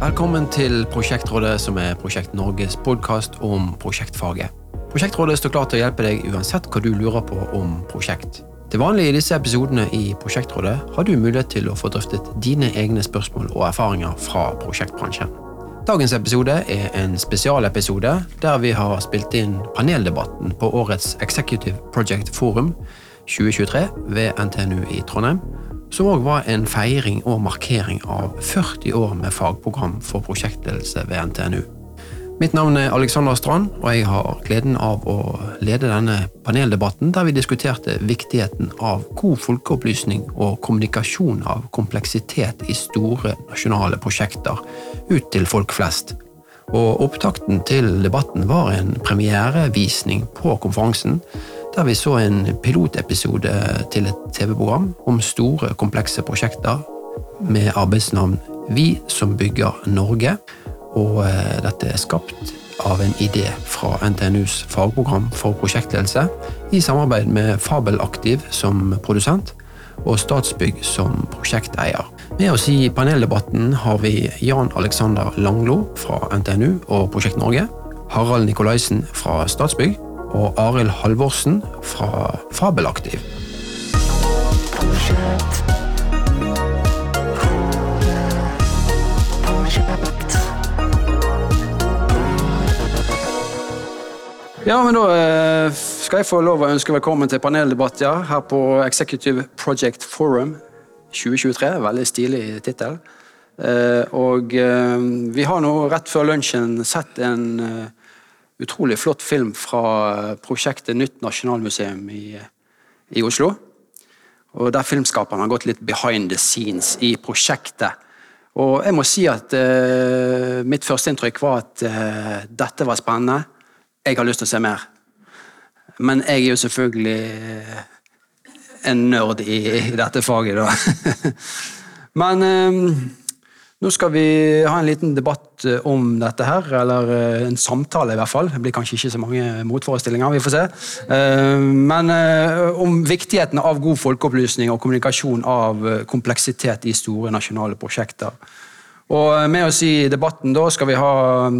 Velkommen til Prosjektrådet, som er Prosjekt Norges podkast om prosjektfaget. Prosjektrådet står klar til å hjelpe deg uansett hva du lurer på om prosjekt. Til vanlig i disse episodene i Prosjektrådet har du mulighet til å få drøftet dine egne spørsmål og erfaringer fra prosjektbransjen. Dagens episode er en spesialepisode der vi har spilt inn paneldebatten på årets Executive Project Forum 2023 ved NTNU i Trondheim, som òg var en feiring og markering av 40 år med fagprogram for prosjektledelse ved NTNU. Mitt navn er Alexander Strand, og jeg har gleden av å lede denne paneldebatten der vi diskuterte viktigheten av god folkeopplysning og kommunikasjon av kompleksitet i store nasjonale prosjekter ut til folk flest. Og Opptakten til debatten var en premierevisning på konferansen, der vi så en pilotepisode til et TV-program om store, komplekse prosjekter med arbeidsnavn Vi som bygger Norge og eh, dette er skapt av en idé fra NTNUs fagprogram for prosjektledelse, i samarbeid med Fabelaktiv som produsent og Statsbygg som prosjekteier. Med oss i paneldebatten har vi Jan Alexander Langlo fra NTNU og Prosjekt Norge, Harald Nikolaisen fra Statsbygg og Arild Halvorsen fra Fabelaktiv. Ja, men Da eh, skal jeg få lov å ønske velkommen til paneldebatt ja, her på Executive Project Forum 2023. Veldig stilig tittel. Eh, og eh, vi har nå rett før lunsjen sett en utrolig flott film fra prosjektet Nytt Nasjonalmuseum i, i Oslo. Og Der filmskaperen har gått litt behind the scenes i prosjektet. Og jeg må si at uh, Mitt førsteinntrykk var at uh, dette var spennende jeg har lyst til å se mer. Men jeg er jo selvfølgelig eh, en nerd i, i dette faget, da. Men um, nå skal vi ha en liten debatt eh, om dette her, eller en samtale i hvert fall. Det blir kanskje ikke så mange motforestillinger, vi får se. Uh, men om viktigheten av god folkeopplysning og kommunikasjon av kompleksitet i store nasjonale prosjekter. Og Med oss i debatten da skal vi ha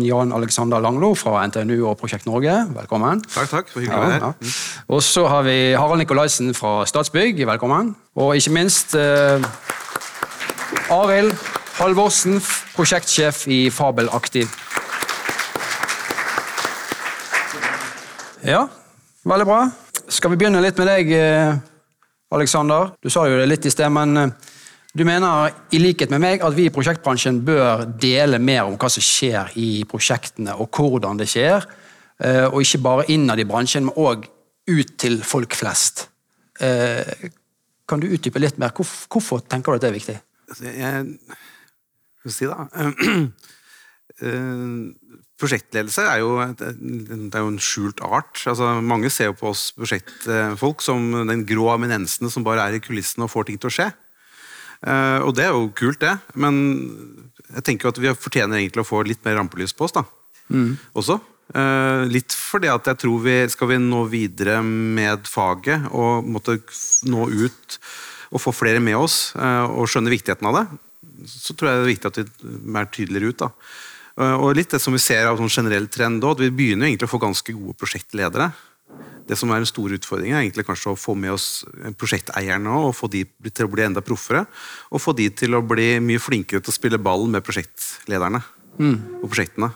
Jan Alexander Langlo fra NTNU og Prosjekt Norge. Velkommen. Takk, takk. For hyggelig å være her. Ja. Og så har vi Harald Nikolaisen fra Statsbygg. Velkommen. Og ikke minst eh, Arild Halvorsen, prosjektsjef i Fabel Aktiv. Ja, veldig bra. Skal vi begynne litt med deg, Aleksander? Alexander? Du sa jo det litt i sted, men eh, du mener i likhet med meg at vi i prosjektbransjen bør dele mer om hva som skjer i prosjektene, og hvordan det skjer. Eh, og ikke bare innad i bransjen, men òg ut til folk flest. Eh, kan du utdype litt mer? Hvorfor tenker du at det er viktig? Altså, jeg si da eh, Prosjektledelse er jo, det er jo en skjult art. Altså, mange ser jo på oss prosjektfolk som den grå eminensene som bare er i kulissene og får ting til å skje. Uh, og det er jo kult, det. Men jeg tenker jo at vi fortjener egentlig å få litt mer rampelys på oss da. Mm. også. Uh, litt fordi at jeg tror vi skal vi nå videre med faget og måtte nå ut og få flere med oss og skjønne viktigheten av det, så tror jeg det er viktig at vi er tydeligere ut. da. Og litt det som vi ser av sånn generell trend, at vi begynner egentlig å få ganske gode prosjektledere. Det som er en stor utfordring, er egentlig kanskje å få med oss prosjekteierne og få de til å bli enda proffere. Og få de til å bli mye flinkere til å spille ball med prosjektlederne mm. og prosjektene.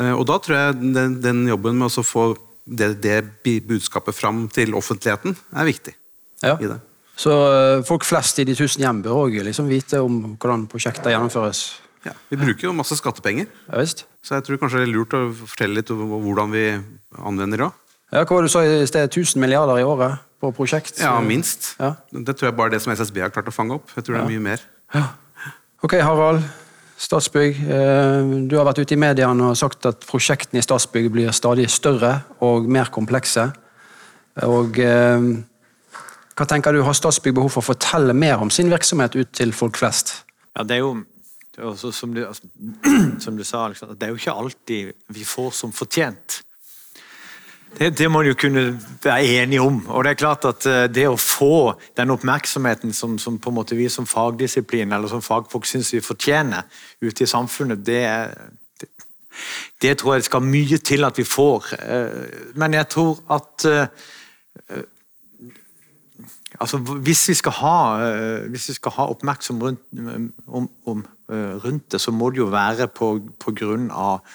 Eh, og da tror jeg den, den jobben med å få det, det, budskapet fram til offentligheten er viktig. Ja. Så eh, folk flest i de tusen hjem bør òg liksom vite om hvordan prosjekter gjennomføres? Ja, Vi bruker jo masse skattepenger, ja, visst. så jeg tror kanskje det er lurt å fortelle litt om hvordan vi anvender det. Ja, hva var det du sa i sted? 1000 milliarder i året på prosjekt? Ja, minst. Ja. Det tror jeg bare det som SSB har klart å fange opp. Jeg tror det er mye mer. Ja. Ok, Harald. Statsbygg. Eh, du har vært ute i mediene og sagt at prosjektene i Statsbygg blir stadig større og mer komplekse. Og eh, Hva tenker du, Har Statsbygg behov for å fortelle mer om sin virksomhet ut til folk flest? Ja, det er jo, er også, som, du, som, du, sa, Alexander, det er jo ikke alltid vi får som fortjent. Det, det må en jo kunne være enige om. Og det er klart at eh, det å få den oppmerksomheten som, som på en måte vi som fagdisiplin eller som fagfolk syns vi fortjener ute i samfunnet, det, det, det, tror jeg skal mye til at vi får. Eh, men jeg tror at eh, altså, hvis, vi skal ha, hvis vi skal ha oppmerksom rundt, om, om, rundt det, så må det jo være på, på grunn av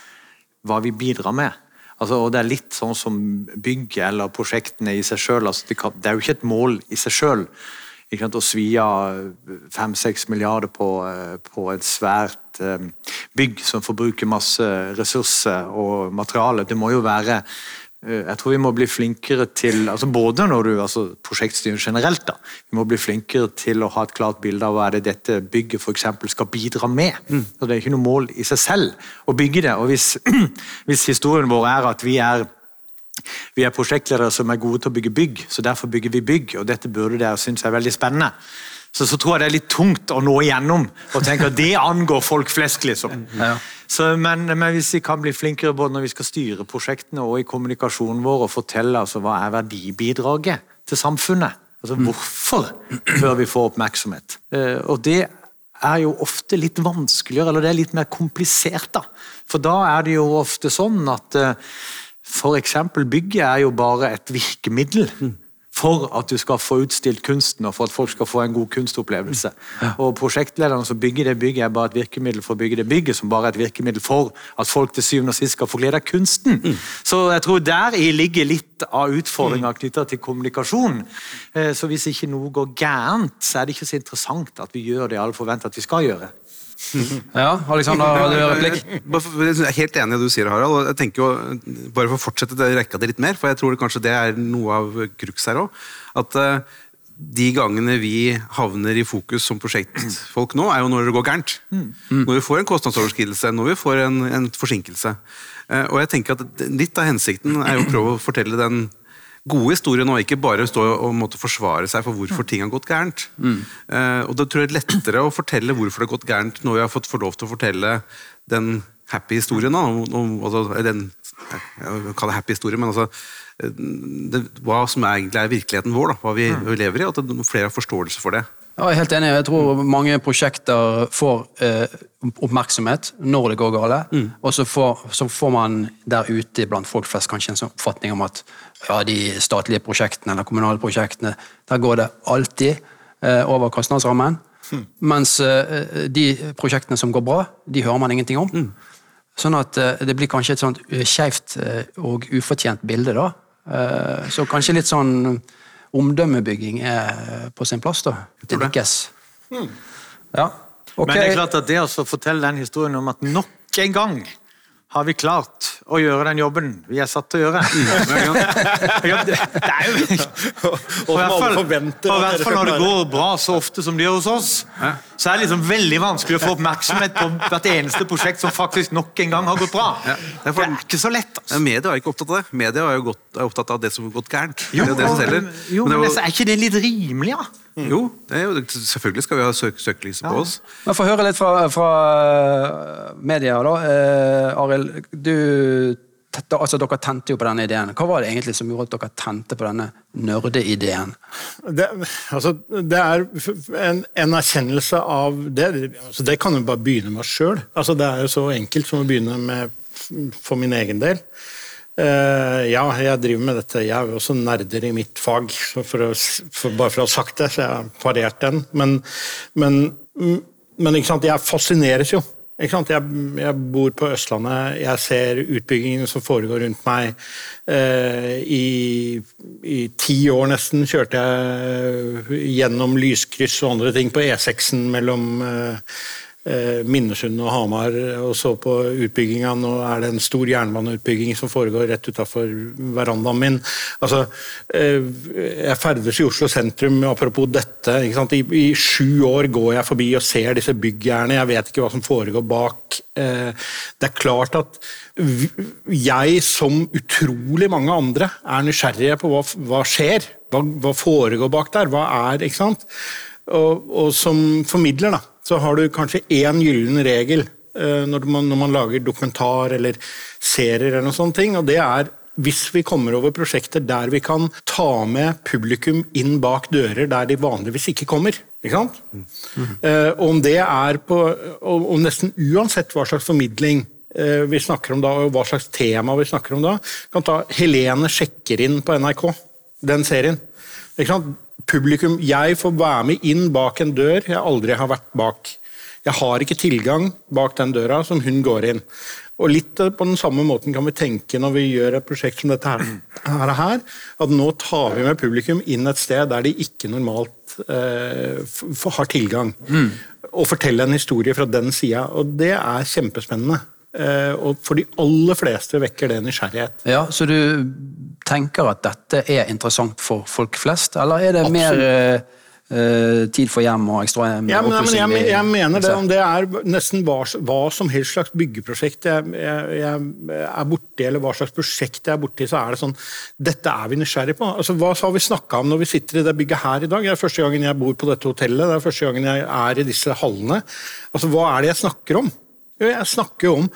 hva vi bidrar med. Altså, og Det er litt sånn som bygget eller prosjektene i seg sjøl. Altså, det er jo ikke et mål i seg sjøl å svi av fem-seks milliarder på, eh, på, et svært eh, bygg som forbruker masse ressurser og materiale. Det må jo være Eh, jeg tror vi må bli flinkere til altså Både når du, altså prosjektstyrer generelt, da, vi må bli flinkere til å ha et klart bilde av hva er det dette bygget for eksempel, skal bidra med. Mm. Så Det er ikke noe mål i seg selv å bygge det. og Hvis, hvis historien vår er at vi er vi er prosjektledere som er gode til å bygge bygg, så derfor bygger vi bygg. og Dette burde dere synes er veldig spennende så, så, tror jeg det er litt tungt å nå igjennom og tenke at det angår folk flest. liksom. Ja. Så, men, men, hvis vi kan bli flinkere både når vi skal styre prosjektene og i kommunikasjonen vår og fortelle altså, hva er verdibidraget til samfunnet, altså mm. hvorfor bør vi få oppmerksomhet? Eh, og det er jo ofte litt vanskeligere, eller det er litt mer komplisert. da. For da er det jo ofte sånn at eh, f.eks. bygget er jo bare et virkemiddel. Mm for at du skal få utstilt kunsten og for at folk skal få en god kunstopplevelse. Og Prosjektlederne som bygger det bygget, er bare et virkemiddel for å bygge det bygget, som bare er et virkemiddel for at folk til syvende og sist skal få glede av kunsten. Mm. Så jeg tror der ligger litt av utfordringa knytta til kommunikasjon. Eh, så hvis ikke noe går gærent, så er det ikke så interessant at vi gjør det alle forventer at vi skal gjøre. Ja, Alexander, har du replikk? Jeg er helt enig i det du sier, Harald. og jeg tenker jo, Bare for å fortsette det, rekka det litt mer, for jeg tror det kanskje det er noe av crux her òg. At uh, de gangene vi havner i fokus som prosjektfolk nå, er jo når det går gærent. Mm. Når vi får en kostnadsoverskridelse, når vi får en, en forsinkelse. Uh, og jeg tenker at Litt av hensikten er jo å prøve å fortelle den gode historier nå, ikke bare stå og måtte forsvare seg for hvorfor ting har gått gærent. Mm. Uh, og det tror jeg er lettere å fortelle hvorfor det har gått gærent når vi har fått få lov til å fortelle den happy historien. Da, om, altså, den, jeg kaller det happy historie, men altså eh, det, hva som egentlig er virkeligheten vår, da, hva vi, mm. vi lever i, og at flere har forståelse for det. Ja, jeg er helt enig. Jeg tror mange prosjekter får eh, oppmerksomhet når det går galt. Mm. Og så får, så får, man der ute blant folk flest kanskje en sånn oppfatning om at ja, de statlige prosjektene eller kommunale prosjektene, der går det alltid eh, over kostnadsrammen. Mm. Mens eh, de prosjektene som går bra, de hører man ingenting om. Mm. Sånn at eh, det blir kanskje et sånt eh, skeivt eh, og ufortjent bilde, da. så kanskje litt sånn omdømmebygging er på sin plass, da. Det lykkes. Mm. Ja. Okay. Men det er klart at det å fortelle den historien om at nok en gang har vi klart å gjøre den jobben vi er satt til å gjøre. det er jo Og i hvert fall når det går bra så ofte som det gjør hos oss, så er det liksom veldig vanskelig å få oppmerksomhet på hvert eneste prosjekt som faktisk nok en gang har gått bra. Det er ikke så lett. Altså. Media er ikke opptatt av det. Media er jo godt, er opptatt av det som har gått gærent. Jo, det er, det jo, men, men er ikke det litt rimelig, da? Ja? Mm. Jo, jo, selvfølgelig skal vi ha søk søkelyset på oss. Men Få høre litt fra, fra eh, media, da. Eh, Arild, du altså Dere tente jo på denne ideen. Hva var det egentlig som gjorde at dere tente på denne nerdeideen? Det, altså, det er en, en, erkjennelse av det. Altså, det kan jo bare begynne med oss sjøl. Altså, det er jo så enkelt som å begynne med for min egen del. Uh, ja, jeg driver med dette. Jeg er jo også nerder i mitt fag, for å, for, bare for å ha sagt det, så jeg har parert den. Men, men, men jeg fascineres jo. Jeg, jeg, bor på Østlandet, jeg ser utbyggingene som foregår rundt meg. Uh, i, I ti år nesten kjørte jeg gjennom lyskryss og andre ting på E6-en mellom Eh, Minnesund og Hamar og så på utbygginga. Nå er det en stor jernbaneutbygging som foregår rett utafor verandaen min. Altså, eh, jeg ferdes i Oslo sentrum, apropos dette. I, I, sju år går jeg forbi og ser disse byggjernene, jeg vet ikke hva som foregår bak. Eh, det er klart at jeg, som utrolig mange andre, er nysgjerrige på hva, hva skjer. Hva, hva, foregår bak der? Hva er ikke sant? Og, og som formidler, da så har du kanskje én gyllen regel eh, når man, når man, lager dokumentar eller serier, eller noen sånne ting, og det er hvis vi kommer over prosjekter der vi kan ta med publikum inn bak dører der de vanligvis ikke kommer. Ikke sant? Eh, og om det er på og nesten uansett hva slags formidling eh, vi snakker om da, og hva slags tema vi snakker om da, kan ta Helene sjekker inn på NRK, den serien. Ikke sant? Publikum, jeg får være med inn bak en dør jeg aldri har vært bak. Jeg har ikke tilgang bak den døra som hun går inn. Og litt på den samme måten kan vi tenke når vi gjør et prosjekt som dette her, her, at nå tar vi med publikum inn et sted der de ikke normalt eh, har tilgang. Og fortelle en historie fra den sida. Og det er kjempespennende. Eh, og for de aller fleste vekker det nysgjerrighet. Ja, Så du tenker at dette er interessant for folk flest, eller er det Absolutt. mer eh, eh, tid for hjem og ekstra hjem? Ja, men, men jeg, jeg mener det, om det er nesten hva, hva som helst slags byggeprosjekt jeg, jeg, jeg er borti, eller hva slags prosjekt jeg er borti, så er det sånn Dette er vi nysgjerrig på. Altså, Hva har vi snakka om når vi sitter i det bygget her i dag? Det er første gangen jeg bor på dette hotellet, det er første gangen jeg er i disse hallene. Altså, Hva er det jeg snakker om? Jeg snakker jo om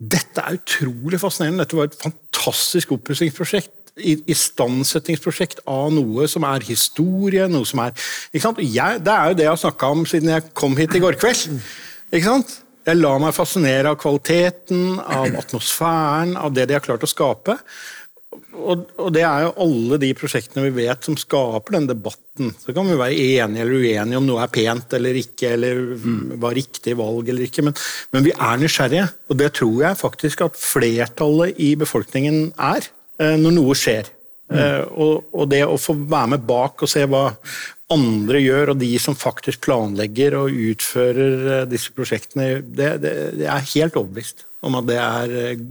Dette er utrolig fascinerende. Dette var et fantastisk oppussingsprosjekt. Istandsettingsprosjekt av noe som er historie, noe som er ikke sant? Jeg, Det er jo det jeg har snakka om siden jeg kom hit i går kveld. Ikke sant? Jeg lar meg fascinere av kvaliteten, av atmosfæren, av det de har klart å skape. Og, og det er jo alle de prosjektene vi vet som skaper den debatten. Så kan vi være enige eller uenige om noe er pent eller ikke, eller var riktig valg eller ikke, men, men vi er nysgjerrige. Og det tror jeg faktisk at flertallet i befolkningen er, eh, når noe skjer. Eh, Og, og det å få være med bak og se hva andre gjør, og de som faktisk planlegger og utfører eh, disse prosjektene, det, det, det er helt overbevist om at det er, eh,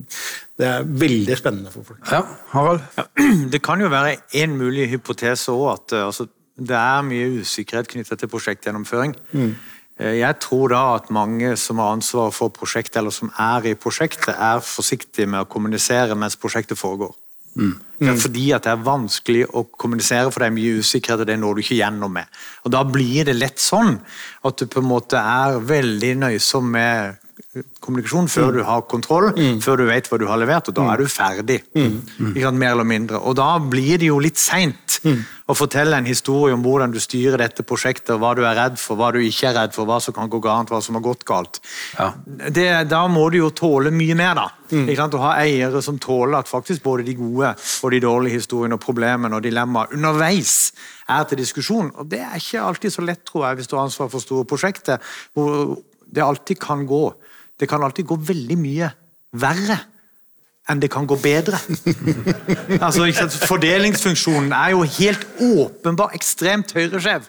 det er veldig spennende for folk. Ja, Harald? Ja, det kan jo være en mulig hypotese òg, at eh, altså, det er mye usikkerhet knyttet til prosjektgjennomføring. Mm. Jeg tror da at mange som har ansvaret for prosjektet, eller som er i prosjektet, er forsiktige med å kommunisere mens prosjektet foregår. Det er fordi at det er vanskelig å kommunisere, for det er mye usikkerhet, og det når du ikke gjennom med. Og Da blir det lett sånn at du på en måte er veldig nøysom med kommunikasjon før du har kontroll, før du vet hva du har levert, og da er du ferdig. Ikke sant, mer eller mindre. Og da blir det jo litt seint å fortelle en historie om hvordan du styrer dette prosjektet, hva du er redd for, hva du ikke er redd for, hva som kan gå galt, hva som har gått galt. Ja. Det, da må du jo tåle mye mer, da. Å ha eiere som tåler at faktisk både de gode og de dårlige historiene og problemene og dilemmaer underveis er til diskusjon. Og det er ikke alltid så lett, tror jeg, hvis du har ansvar for store prosjekter, hvor det alltid kan gå. Det kan alltid gå veldig mye verre enn det kan gå bedre. altså? Fordelingsfunksjonen er jo helt åpenbar ekstremt høyreskjev.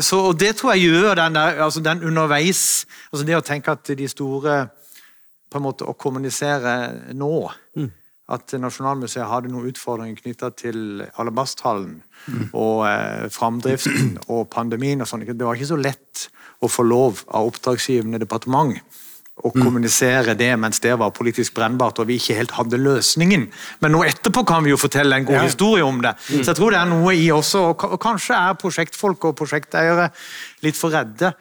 Så, og Det tror jeg gjør den, der, altså den underveis altså Det å tenke at de store på en måte Å kommunisere nå At Nasjonalmuseet hadde noen utfordringer knytta til Alabasthallen og eh, framdriften og pandemien og sånn. Det var ikke så lett å få lov av oppdragsgivende departement å kommunisere det mens det var politisk brennbart og vi ikke helt hadde løsningen. Men nå etterpå kan vi jo fortelle en god historie om det. Så jeg tror det er noe i også, og og kanskje er prosjektfolk og prosjekteiere litt for redde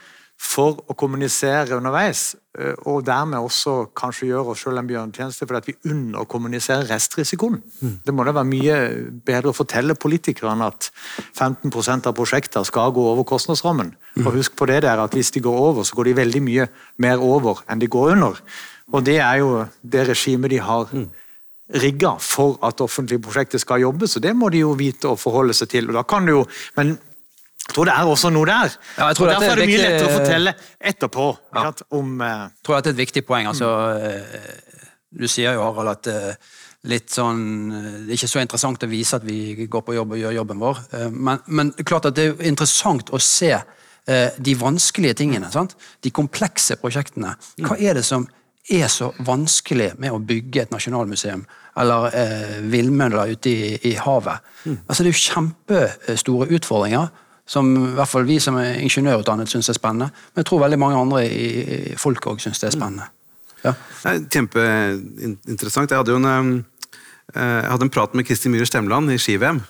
for å kommunisere underveis, eh, og dermed også kanskje gjøre oss selv en bjørnetjeneste fordi at vi underkommuniserer restrisikoen. Det må da være mye bedre å fortelle politikerne at 15% av prosjekter skal gå over kostnadsrammen. Og husk på det der at hvis de går over, så går de veldig mye mer over enn de går under. Og det er jo det regimet de har rigga for at offentlige prosjekter skal jobbe, så det må de jo vite å forholde seg til. og da kan du jo, Men jeg tror det er også noe der. Ja, og er Derfor er det mye lettere å fortelle etterpå Ja. sant, om eh, Jeg tror det er et viktig poeng. Altså, eh, du sier jo, Harald, at uh, litt sånn eh, Det er ikke så interessant å vise at vi går på jobb og gjør jobben vår. Eh, Men, men klart at det er interessant å se eh, de vanskelige tingene. Sant? De komplekse prosjektene. Hva er det som er så vanskelig med å bygge et nasjonalmuseum? Eller eh, villmøller ute i, i havet? Altså, det er jo kjempestore utfordringer som i hvert fall vi som er ingeniørutdannet syns er spennende. Men jeg tror veldig mange andre i, i folk òg syns det er spennende. Ja. Kjempeinteressant. Jeg hadde jo en, eh, jeg hadde en prat med Kristin Myhre Stemland i ski-VM.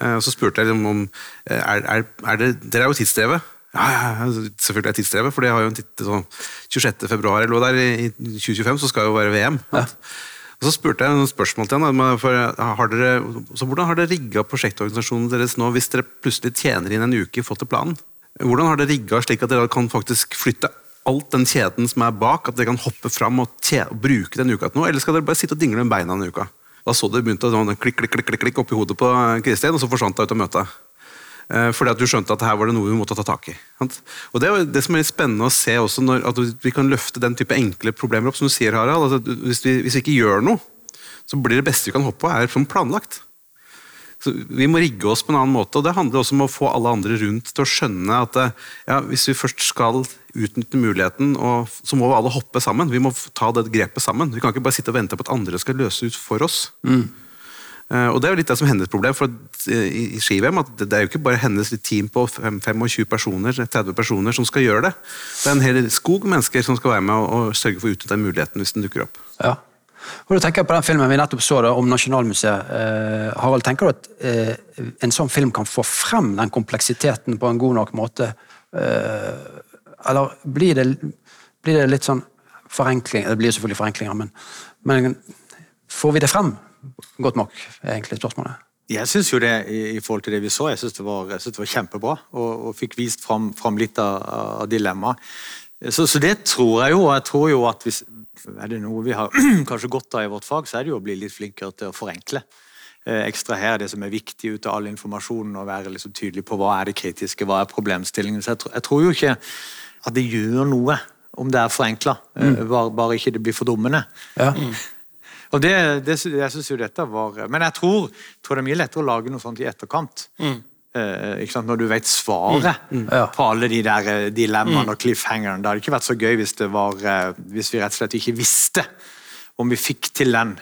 Eh, og Så spurte jeg liksom om eh, er, er, er det, Dere er jo tidsdrevet. Ja, ja, ja, selvfølgelig er tidsdrevet, for det har jo en titt, sånn, 26. februar eller noe der i i 2025, så skal jo være VM. sant? Og så spurte jeg noen spørsmål til ham. For så hvordan har dere rigga prosjektorganisasjonen deres nå hvis dere plutselig tjener inn en uke i forhold til planen? Hvordan har dere rigga slik at dere kan faktisk flytte alt den kjeden som er bak, at dere kan hoppe fram og, og bruke den uka til noe? Eller skal dere bare sitte og dingle med beina en uka? Da så det begynte å sånn klikk, klikk, klikk, klikk oppi hodet på Kristin, og så forsvant hun ut av møtet. Eh, fordi at du skjønte at her var det noe vi måtte ta tak i. Og Det er det som er spennende å se også, når, at vi kan løfte den type enkle problemer opp. som du sier, Harald. Altså, hvis, vi, hvis, vi, ikke gjør noe, så blir det beste vi kan hoppe på, er som planlagt. Så Vi må rigge oss på en annen måte, og det handler også om å få alle andre rundt til å skjønne at eh, ja, hvis vi først skal utnytte muligheten, så må alle hoppe sammen. Vi må ta det grepet sammen. Vi kan ikke bare sitte og vente på at andre skal løse ut for oss. Mm. Eh, og Det er jo litt det som hennes problem for eh, i ski-VM. at Det er jo ikke bare hennes team på 25 personer, 30 personer som skal gjøre det. Det er en hel skog mennesker som skal være med og, sørge for å utnytte den muligheten hvis den dukker opp. Ja. Og da tenker på den filmen vi nettopp så da, om Nasjonalmuseet. Eh, Harald, tenker du at eh, en sånn film kan få frem den kompleksiteten på en god nok måte? Eh, eller blir det, blir det, litt sånn forenkling Det blir selvfølgelig forenklinger, men, men får vi det frem godt nok, er egentlig spørsmålet. Jeg syns jo det, i, forhold til det vi så, jeg syns det, det, var kjempebra. Og, og fikk vist fram, fram litt av, av dilemmaet. Så, så, det tror jeg jo. Og jeg tror jo at hvis er det noe vi har kanskje godt av i vårt fag, så er det jo å bli litt flinkere til å forenkle. Eh, ekstrahere det som er viktig ut av all informasjonen og være liksom tydelig på hva er det kritiske, hva er problemstillingen. Så jeg, tror, jeg tror jo ikke at det gjør noe om det er forenkla, eh, mm. bare, bare, ikke det blir fordummende. Ja. Mm. Og det, det, jeg synes jo dette var Men jeg tror, tror, det er mye lettere å lage noe sånt i etterkant. Mm. Eh, Når du vet svaret mm. Mm. på alle de der eh, dilemmaene mm. og cliffhangeren. Det hadde ikke vært så gøy hvis, var, eh, hvis vi rett og slett ikke visste om vi fikk til den.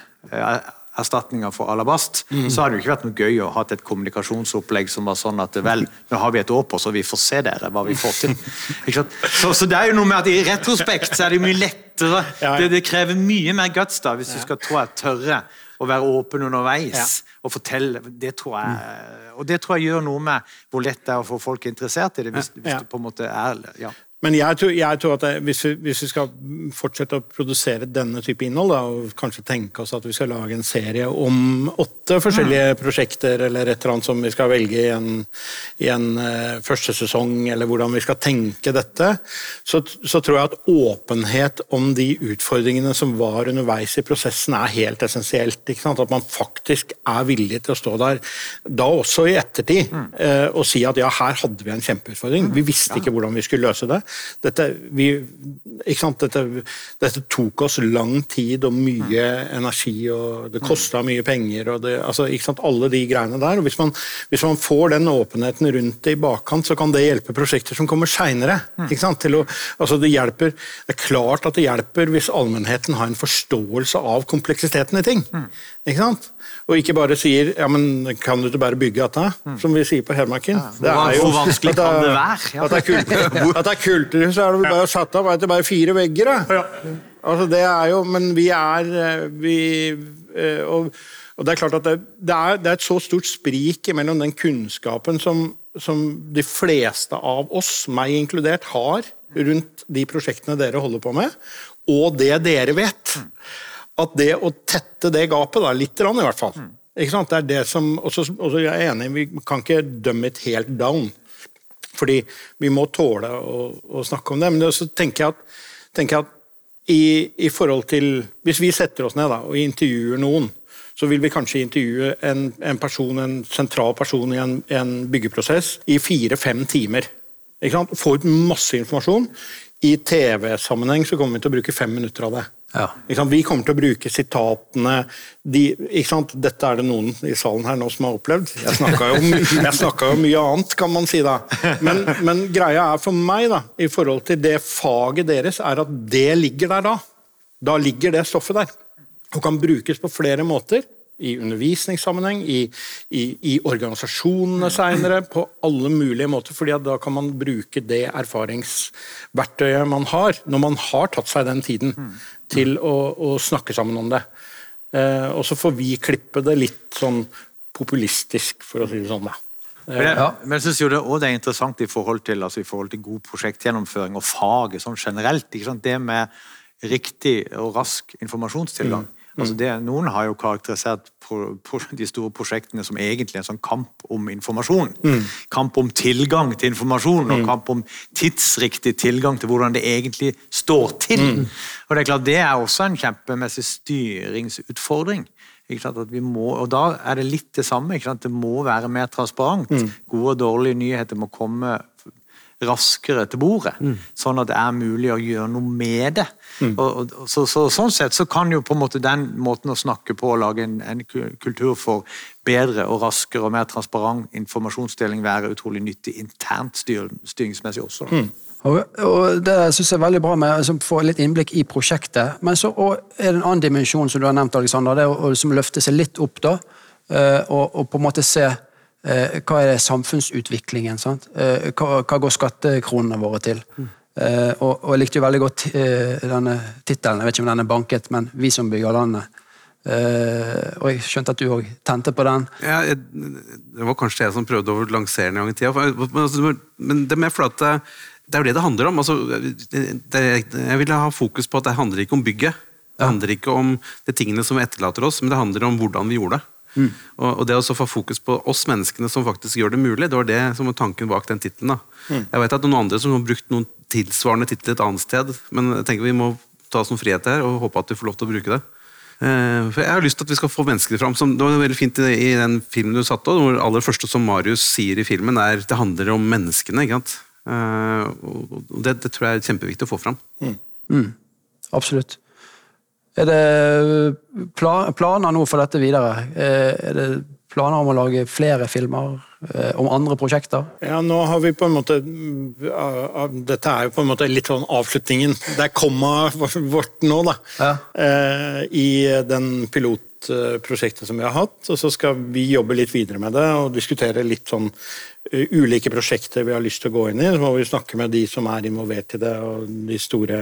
Erstatninger for alabast, mm. så hadde det ikke vært noe gøy å ha et kommunikasjonsopplegg som var sånn at vel, nå har vi et år på så vi får se dere hva vi får til. så, så, det er jo noe med at i retrospekt så er det mye lettere. Det, det krever mye mer guts da, hvis du skal tro jeg tørre å være åpen underveis og fortelle. Det tror jeg, og det tror jeg gjør noe med hvor lett det er å få folk interessert i det. hvis, hvis du på en måte er ja. Men jeg tror, jeg tror at det, hvis, vi, hvis, vi, skal fortsette å produsere denne type innhold, da, og kanskje tenke oss at vi skal lage en serie om åtte forskjellige mm. prosjekter, eller et eller annet som vi skal velge i en, i en uh, første sesong, eller hvordan vi skal tenke dette, så, så, tror jeg at åpenhet om de utfordringene som var underveis i prosessen, er helt essensielt. At man faktisk er villig til å stå der, da også i ettertid, mm. uh, og si at ja, her hadde vi en kjempeutfordring. Vi visste ikke hvordan vi skulle løse det dette, vi, dette, dette, tok oss lang tid og mye energi, og det kosta mye penger. og det, altså, Alle de greiene der. og hvis man, hvis man, får den åpenheten rundt det i bakkant, så kan det hjelpe prosjekter som kommer seinere. Altså, det, hjelper, det er klart at det hjelper hvis allmennheten har en forståelse av kompleksiteten i ting. Ikke sant? Og ikke bare sier ja, men kan du ikke bare bygge dette, mm. som vi sier på Hedmarken. Ja, hvor, vanskelig kan det være? Ja. At det er kulturhus, så er det bare satt opp det er bare fire vegger. Da. Altså, det er jo Men vi er eh, vi, eh, og, og, det er klart at det, det, er, det, er, et så stort sprik mellom den kunnskapen som, som de fleste av oss, meg inkludert, har rundt de prosjektene dere holder på med, og det dere vet. At det å tette det gapet, da, litt i hvert fall mm. Det er det som, også, også jeg er enig, Vi kan ikke dømme et helt down. Fordi vi må tåle å, å snakke om det. Men så tenker jeg at, tenker jeg at i, i, forhold til Hvis vi setter oss ned da, og intervjuer noen, så vil vi kanskje intervjue en, en person, en sentral person i en, en byggeprosess i fire-fem timer. Ikke sant? Få ut masse informasjon. I TV-sammenheng så kommer vi til å bruke fem minutter av det. Ja. Vi kommer til å bruke sitatene de, Dette er det noen i salen her nå som har opplevd. Jeg snakka jo, jo, mye annet, kan man si da. Men, men, greia er for meg, da, i forhold til det faget deres, er at det ligger der da. Da ligger det stoffet der. Og kan brukes på flere måter i undervisningssammenheng, i, i, i organisasjonene seinere, på alle mulige måter. fordi da kan man bruke det erfaringsverktøyet man har, når man har tatt seg den tiden til å, å snakke sammen om det. Eh, og så får vi klippe det litt sånn populistisk, for å si det sånn. da. Men jeg, men jeg synes jo det, det, er interessant i forhold til, altså i forhold til god prosjektgjennomføring og faget sånn generelt. Det med riktig og rask informasjonstilgang. Mm. Altså det, noen har jo karakterisert på, på de store prosjektene som egentlig en sånn kamp om informasjon. Kamp om tilgang til informasjon, og kamp om tidsriktig tilgang til hvordan det egentlig står til. Og Det er klart det er også en kjempemessig styringsutfordring. Må, og Da er det litt det samme. Det må være mer transparent. Gode og dårlige nyheter må komme raskere til bordet, sånn at det er mulig å gjøre noe med det. Og, og, så, så, sånn sett så kan jo på en måte den måten å snakke på og lage en, en kultur for bedre og raskere og mer transparent informasjonsdeling være utrolig nyttig internt styr, styringsmessig også. da. Og, og Det synes jeg er veldig bra med å få litt innblikk i prosjektet. Men så er det en annen dimensjon som du har nevnt, Alexander, det er å, å liksom løfte seg litt opp. da, eh, og, og på en måte se hva er det samfunnsutviklingen. sant? Eh, hva, hva går skattekronene våre til? Eh, og, og jeg likte jo veldig godt eh, denne tittelen, jeg vet ikke om den er banket, men 'Vi som bygger landet'. Eh, og jeg skjønte at du òg tente på den. Ja, jeg, det var kanskje jeg som prøvde å lansere den en gang i tida. Men, altså, men det er mer at det, det er jo det det handler om. Altså, det, det, jeg vil ha fokus på at det handler ikke om bygget. Det handler ikke om de tingene som vi etterlater oss, men det handler om hvordan vi gjorde det. Og, og det å få fokus på oss menneskene som faktisk gjør det mulig, det var det som var tanken bak den tittelen. da. Jeg vet at noen andre som har brukt noen tilsvarende titler et annet sted, men jeg tenker vi må ta oss noen frihet her og håpe at vi får lov til å bruke det. Eh, For Jeg har lyst til at vi skal få mennesker fram. Som, det var veldig fint i, i den filmen du satte, hvor det aller første som Marius sier i filmen, er det handler om menneskene. ikke sant? Eh, og og det, det tror jeg er kjempeviktig å få fram. Absolutt. Er det planer nå for dette videre? Eh, Er det planer om å lage flere filmer? eh, Om andre prosjekter? Ja, nå har vi på en måte uh, Dette er jo på en måte litt sånn avslutningen. Det er kommaet vårt nå, da. Ja. Eh, I den pilotprosjektet som vi har hatt. Og så skal vi jobbe litt videre med det og diskutere litt sånn ulike prosjekter vi har lyst til å gå inn i. Så må vi snakke med de som er involvert i det, og de store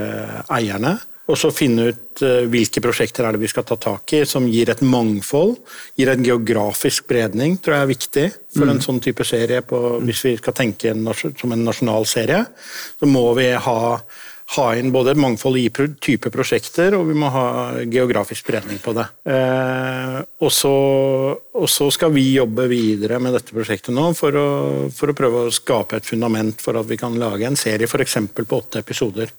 eierne. Og så finne ut eh, hvilke prosjekter er det vi skal ta tak i, som gir et mangfold. Gir en geografisk bredning, tror jeg er viktig for en sånn type serie. På, hvis vi skal tenke en, som en nasjonal serie, så må vi ha, ha inn både et mangfold i type prosjekter, og vi må ha geografisk spredning på det. Eh, og, så, og så skal vi jobbe videre med dette prosjektet nå for å, for å prøve å skape et fundament for at vi kan lage en serie f.eks. på åtte episoder.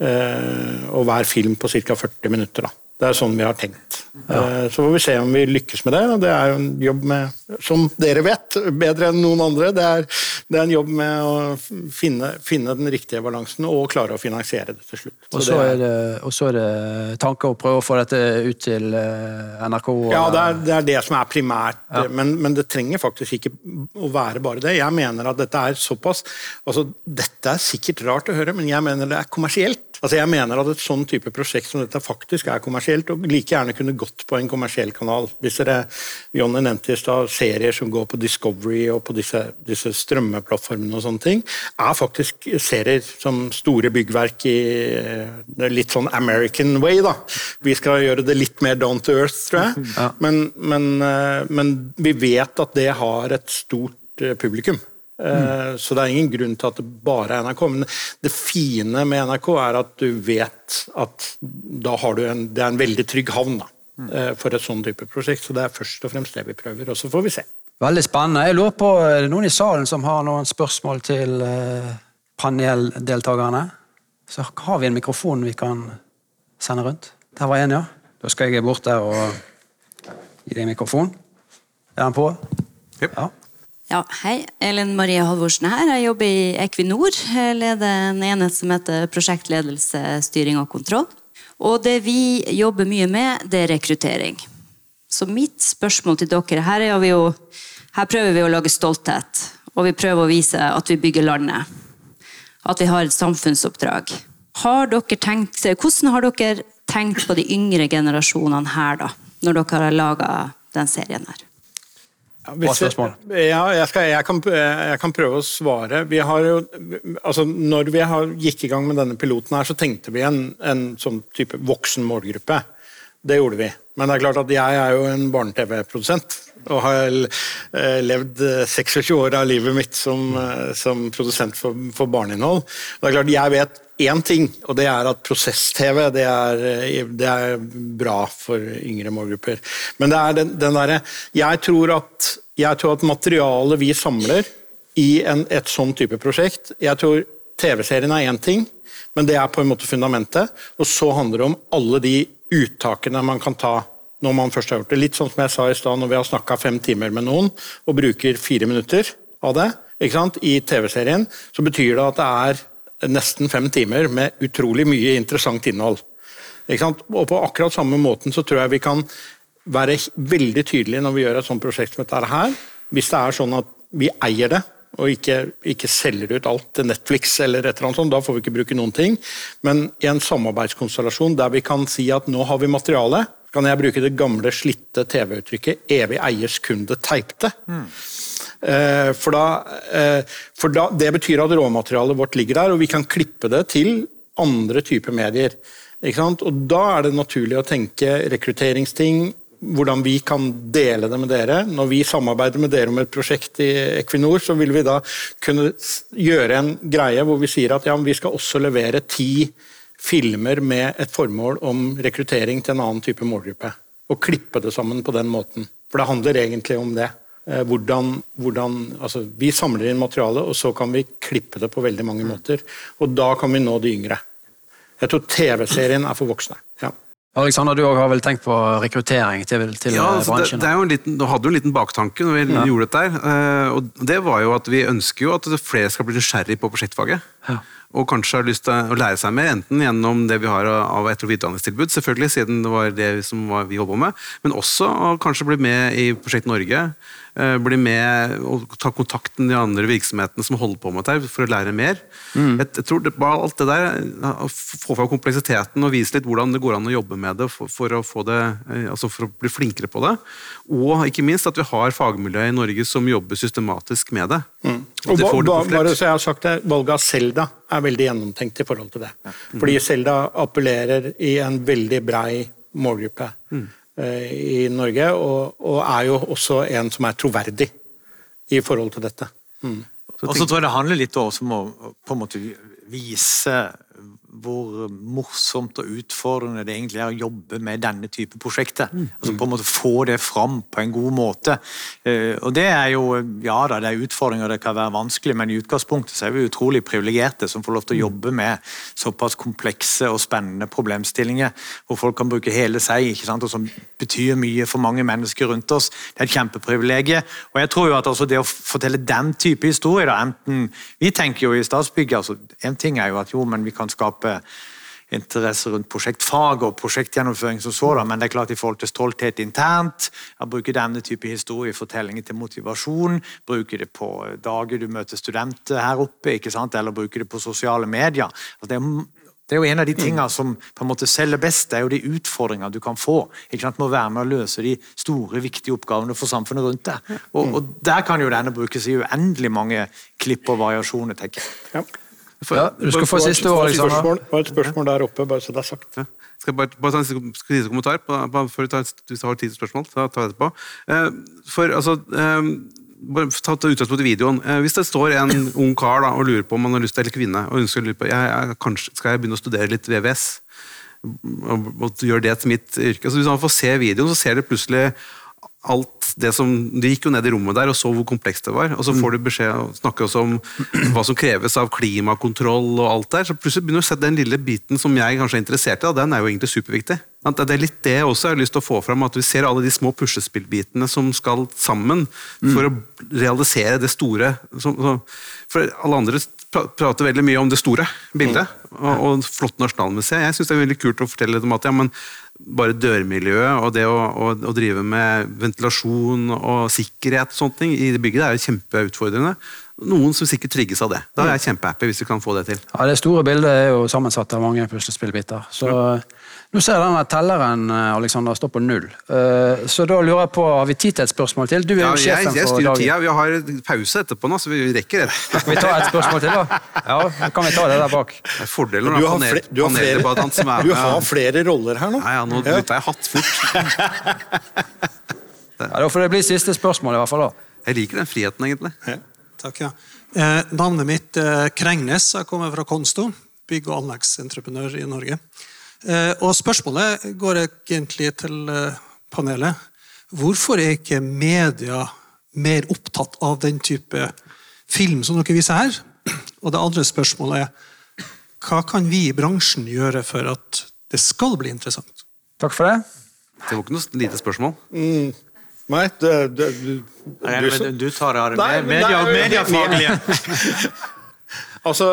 Eh, og hver film på ca. 40 minutter. Da. Det er sånn vi har tenkt. Ja. så får vi se om vi lykkes med det. og Det er jo en jobb med, som dere vet, bedre enn noen andre, det er, det er en jobb med å finne, finne den riktige balansen og klare å finansiere det til slutt. Og så er det, og så er det tanker å prøve å få dette ut til eh, NRK? og- Ja, det er, det er det som er primært, men, men det trenger faktisk ikke å være bare det. Jeg mener at dette er såpass altså Dette er sikkert rart å høre, men jeg mener det er kommersielt. Altså Jeg mener at et sånn type prosjekt som dette faktisk er kommersielt, og like gjerne kunne gått på en kommersiell kanal. Hvis dere, Jonny nevnte i stad serier som går på Discovery og på disse, disse strømmeplattformene og sånne ting, er faktisk serier som store byggverk i eh, litt sånn American way, da. Vi skal gjøre det litt mer down to earth, tror jeg. Men, men, eh, men vi vet at det har et stort eh, publikum. Eh, Så det er ingen grunn til at det bare er NRK. Men det fine med NRK er at du vet at da har du en, det er en veldig trygg havn da, eh, for et sånn type prosjekt. Så det er først og fremst det vi prøver, og så får vi se. Veldig spennende. Jeg lurer på, Er det noen i salen som har noen spørsmål til eh, paneldeltakerne? Så har vi en mikrofon vi kan sende rundt. Der var en, ja. Da skal jeg bort der og gi deg mikrofon. Er den på? Yep. Ja. Ja, hei. Elin Marie Halvorsen her. Jeg jobber i Equinor. Jeg leder en enhet som heter prosjektledelse, styring og kontroll. Og det vi jobber mye med, det er rekruttering. Så mitt spørsmål til dere Her, er jo, her prøver vi å lage stolthet, og vi prøver å vise at vi bygger landet. At vi har et samfunnsoppdrag. Har tenkt, hvordan har dere tenkt på de yngre generasjonene her, da? Når dere har laga den serien her? Ja, er spørsmålet? Ja, jeg, skal, jeg, kan, jeg kan prøve å svare. Vi har jo, altså når vi har, gikk i gang med denne piloten, her, så tenkte vi en, en sånn type voksen målgruppe. Det gjorde vi. Men det er klart at jeg er jo en barne-TV-produsent. Og har eh, levd eh, 26 år av livet mitt som, eh, som produsent for, for barneinnhold. Det er klart, Jeg vet én ting, og det er at prosess-TV det, det, er bra for yngre målgrupper. Men det er den, den derre jeg, tror at, materialet vi samler i en, et sånn type prosjekt Jeg tror TV-serien er én ting, men det er på en måte fundamentet. Og så handler det om alle de uttakene man kan ta når man først har gjort det. Litt sånn som jeg sa i stad, når vi har snakka fem timer med noen og bruker fire minutter av det i TV-serien, så betyr det at det er nesten fem timer med utrolig mye interessant innhold. Og på akkurat samme måten så tror jeg vi kan være veldig tydelige når vi gjør et sånt prosjekt som dette her. Hvis det er sånn at vi eier det, og ikke, ikke selger ut alt til Netflix eller et eller annet sånt, da får vi ikke bruke noen ting. Men i en samarbeidskonstellasjon der vi kan si at nå har vi materiale, kan jeg bruke det gamle, slitte TV-uttrykket 'evig eiers kunde teipte'. Mm. For, da, eh, for da, Det betyr at råmaterialet vårt ligger der, og vi kan klippe det til andre typer medier. Og Da er det naturlig å tenke rekrutteringsting, hvordan vi kan dele det med dere. Når vi samarbeider med dere om et prosjekt i Equinor, så vil vi da kunne gjøre en greie hvor vi sier at ja, vi skal også levere ti filmer med et formål om rekruttering til en annen type målgruppe. Og klippe det sammen på den måten. For det handler egentlig om det. Eh, hvordan, hvordan, altså vi samler inn materiale, og så kan vi klippe det på veldig mange måter. Og da kan vi nå de yngre. Jeg tror TV-serien er for voksne. Ja. Alexander, du har vel tenkt på rekruttering til, til ja, altså bransjen? Det, det, er jo en liten, du hadde jo en liten baktanke når vi ja. gjorde dette. her, eh, og Det var jo at vi ønsker jo at flere skal bli nysgjerrig på prosjektfaget. Ja. Og kanskje har lyst til å lære seg mer, enten gjennom det vi har av etter- og videreutdanningstilbud, selvfølgelig, siden det var det som vi jobba med, men også å kanskje bli med i Prosjekt Norge Eh, bli med og ta kontakt med de andre virksomhetene som holder på med dette, for å lære mer. Mm. Jeg, jeg, tror det, bare alt det der, Få fram kompleksiteten og vise litt hvordan det går an å jobbe med det for, for, å, det, eh, altså for å bli flinkere på det. Og ikke minst at vi har fagmiljø i Norge som jobber systematisk med det. Mm. Og ba, ba, bare så jeg har sagt det, Valget av Selda er veldig gjennomtenkt i forhold til det. Ja. Mm. Fordi Selda appellerer i en veldig brei målgruppe. Mm. Eh, i Norge, og, og, er jo også en som er troverdig i forhold til dette. Mm. Og så tror jeg det handler litt om å på en måte vise hvor morsomt og utfordrende det egentlig er å jobbe med denne type prosjekter. Mm. Altså på en måte Få det fram på en god måte. Eh, og det er jo Ja da, det er utfordringer, det kan være vanskelig, men i utgangspunktet så er vi utrolig privilegerte som får lov til å mm. jobbe med såpass komplekse og spennende problemstillinger, hvor folk kan bruke hele seg, ikke sant, og som betyr mye for mange mennesker rundt oss. Det er et kjempeprivilegium. Og jeg tror jo at altså det å fortelle den type historier, da, enten Vi tenker jo i Statsbygget altså, En ting er jo at jo, men vi kan skape skape interesse rundt prosjektfag og prosjektgjennomføring som sådan, men det er klart i forhold til stolthet internt, å bruke denne type historiefortellinger til motivasjon, Bruker det på dager du møter studenter her oppe, ikke sant? eller bruker det på sosiale medier. Altså det, er, det er jo en av de tingene som på en måte selger best, det er jo de utfordringene du kan få. ikke sant? Med å være med å løse de store, viktige oppgavene for samfunnet rundt deg. Og, og Der kan jo denne brukes i uendelig mange klipp og variasjoner, tenker jeg. Ja. For, ja, du skal få siste ord, Alexander. Bare et spørsmål der oppe, bare så det er sagt. Ja. Skal bare, bare ta en siste kommentar på, på, før du tar, hvis du har tid til spørsmål. Ta, ta etterpå. Eh, for altså eh, bare ta, ta utgangspunkt i videoen. Eh, hvis det står en ung kar da, og lurer på om han har lyst til, eller kvinne og ønsker å lure på, jeg, jeg, kanskje, skal jeg begynne å studere litt VVS og, og gjøre det til mitt yrke. Så Hvis han får se videoen, så ser det plutselig alt det som, Du gikk jo ned i rommet der og så hvor komplekst det var. og Så får du beskjed og snakker også om hva som kreves av klimakontroll og alt der. Så plutselig begynner du å se den lille biten som jeg kanskje er interessert i, og den er jo egentlig superviktig. Det er litt det jeg også har lyst til å få fram, at vi ser alle de små puslespillbitene som skal sammen for å realisere det store. For alle andre prater veldig mye om det store bildet og, og flott Nasjonalmuseet. Jeg syns det er veldig kult å fortelle litt om at ja, men bare dørmiljøet og det å, å, å, drive med ventilasjon og sikkerhet og sånne ting i det bygget det er jo kjempeutfordrende. Noen som sikkert trigges av det. Da er jeg kjempehappy hvis vi kan få det til. Ja, Det store bildet er jo sammensatt av mange puslespillbiter. Så ja. Nå ser jeg denne telleren eh, Alexander, står på null. Eh, så da lurer jeg på, har vi tid til et spørsmål til? Du er jo ja, sjefen jeg, jeg for dagen. Tida. Vi har pause etterpå nå, så vi rekker det. Skal vi ta et spørsmål til, da? Ja, kan vi ta det der bak? Det er fordelen av panel, du har flere, som er Du har flere roller her nå. Nei, ja, nå bytta jeg hatt fort. ja, Da får det bli siste spørsmål, i hvert fall. da. Jeg liker den friheten, egentlig. Ja. Takk, ja. Eh, navnet mitt er Krengnes. Jeg kommer fra Konsto bygg- og anleggsentreprenør i Norge. Eh, og spørsmålet går egentlig til eh, panelet. Hvorfor er ikke media mer opptatt av den type film som dere viser her? Og det andre spørsmålet er hva kan vi i bransjen gjøre for at det skal bli interessant? Takk for det. Det var ikke noe lite spørsmål. Nei, det, det, du, Nei, du, men Du tar det Nei, men media, det er- mediefaglige. Altså,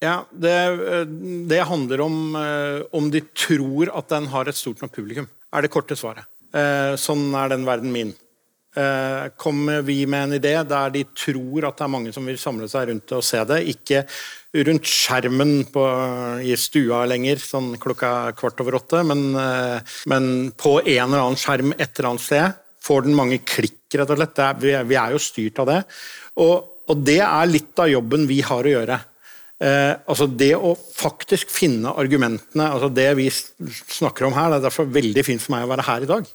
ja, det, det handler om eh, om de tror at den har et stort nok publikum, er det korte svaret. Eh, Sånn er den verden min. Eh, Kommer vi med en idé der de tror at det er mange som vil samle seg rundt og se det, ikke rundt skjermen på, i stua lenger, sånn klokka kvart over åtte, men, eh, men på en eller annen skjerm et eller annet sted, får den mange klikk, rett og slett. Det er- vi er jo styrt av det. Og, og det er litt av jobben vi har å gjøre. Eh, altså Det å faktisk finne argumentene, altså det vi snakker om her, det er derfor veldig fint for meg å være her i dag.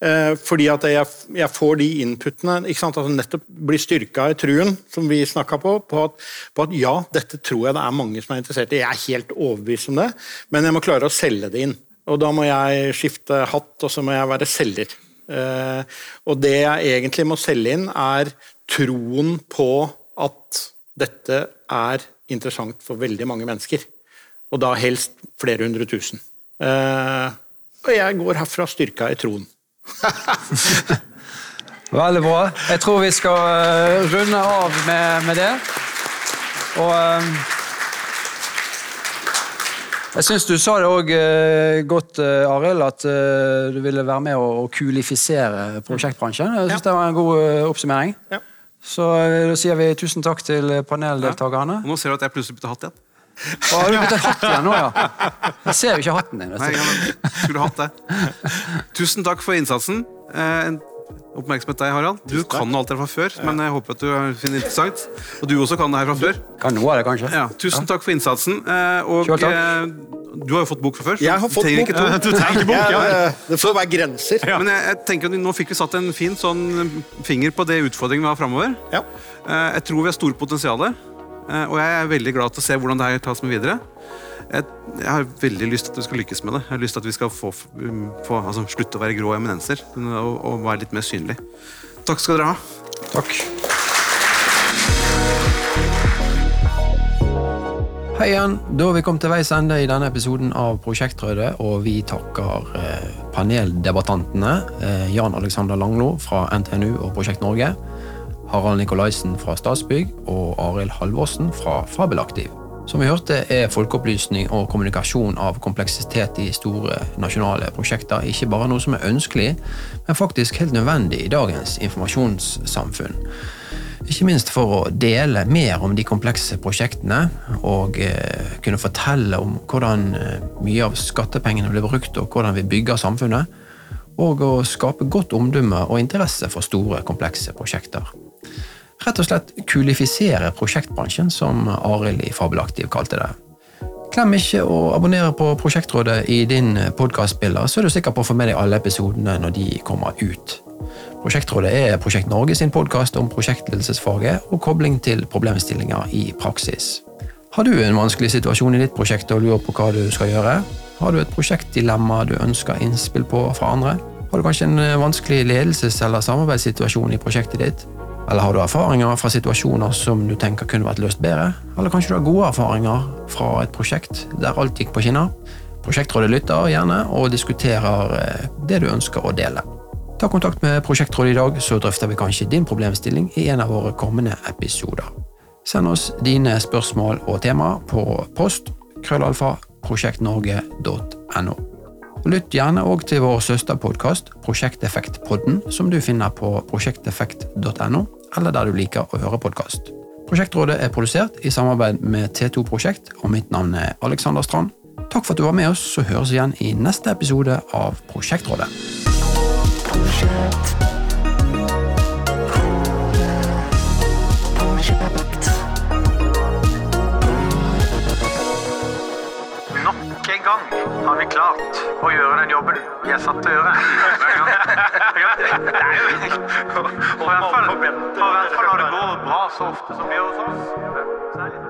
Eh, fordi at jeg, jeg får de inputene, ikke sant? Altså nettopp blir styrka i truen, som vi snakka på, på at, på at ja, dette tror jeg det er mange som er interessert i. Jeg er helt overbevist om det, men jeg må klare å selge det inn. Og da må jeg skifte hatt, og så må jeg være selger. Eh, og det jeg egentlig må selge inn, er troen på at dette er interessant for veldig mange mennesker. Og da helst flere hundre tusen. Uh, og jeg går herfra styrka i troen. Veldig bra. Jeg tror vi skal eh, runde av med, med det. Og um, Jeg syns du sa det òg godt, eh, Arild, at du ville være med å, kulifisere prosjektbransjen. Jeg syns det var en god oppsummering. Ja. Så eh, sier vi tusen takk til paneldeltakerne. Og nå ser du at jeg plutselig bytter hatt igjen. Å, har du byttet hatt igjen nå, ja? Jeg ser jo ikke hatten din. Nei, jeg skulle hatt det. Tusen takk for innsatsen. Eh, en oppmerksomhet deg, Harald. Du kan alt det fra før, men jeg håper at du finner det interessant. Og du også kan det her fra før. Kan noe av det, kanskje? Ja, tusen takk for innsatsen. Eh, og eh, du har jo fått bok fra før. Jeg har fått bok. Du trenger bok, ja. Det får være grenser. Men jeg, jeg tenker at Nå fikk vi satt en fin sånn finger på det utfordringen vi har framover. Ja. Eh, Jeg tror vi har store potensial, og jeg er veldig glad til å se hvordan det her tas med videre. Jeg, jeg har veldig lyst til at vi skal lykkes med det. Jeg har lyst til at vi skal få, um, få altså, slutte å være grå eminenser og, og være litt mer synlig. Takk skal dere ha. Takk. Hei igjen. Da har vi kommet til veis ende i denne episoden av Prosjektrøde, og vi takker eh, paneldebattantene eh, Jan Alexander Langlo fra NTNU og Prosjekt Norge, Harald Nikolaisen fra Statsbygg og Arild Halvorsen fra Fabelaktiv. Som vi hørte, er folkeopplysning og kommunikasjon av kompleksitet i store nasjonale prosjekter ikke bare noe som er ønskelig, men faktisk helt nødvendig i dagens informasjonssamfunn. Ikke minst for å dele mer om de komplekse prosjektene og eh, kunne fortelle om hvordan eh, mye av skattepengene blir brukt og hvordan vi bygger samfunnet, og å skape godt omdømme og interesse for store, komplekse prosjekter. Rett og slett kulifisere prosjektbransjen, som Arild i Fabelaktiv kalte det. Glem ikke å abonnere på Prosjektrådet i din podkastspiller, så er du sikker på å få med deg alle episodene når de kommer ut. Prosjektrådet er Prosjekt Norge sin podkast om prosjektledelsesfaget og kobling til problemstillinger i praksis. Har du en vanskelig situasjon i ditt prosjekt og lurer på hva du skal gjøre? Har du et prosjektdilemma du ønsker innspill på fra andre? Har du kanskje en vanskelig ledelses- eller samarbeidssituasjon i prosjektet ditt? Eller har du erfaringer fra situasjoner som du tenker kunne vært løst bedre? Eller kanskje du har gode erfaringer fra et prosjekt der alt gikk på skinner? Prosjektrådet lytter gjerne og diskuterer eh, det du ønsker å dele. Ta kontakt med Prosjektrådet i dag, så drøfter vi kanskje din problemstilling i en av våre kommende episoder. Send oss dine spørsmål og tema på post krøllalfa prosjektnorge.no. Lytt gjerne òg til vår søsterpodkast Prosjekteffektpodden, som du finner på prosjekteffekt.no, eller der du liker å høre podkast. Prosjektrådet er produsert i samarbeid med T2 Prosjekt, og mitt navn er Alexander Strand. Takk for at du var med oss, så høres vi igjen i neste episode av Prosjektrådet. Project. Klart å gjøre den jobben vi er satt til å gjøre. Det er jo i hvert fall når det går bra så ofte som det gjør hos oss.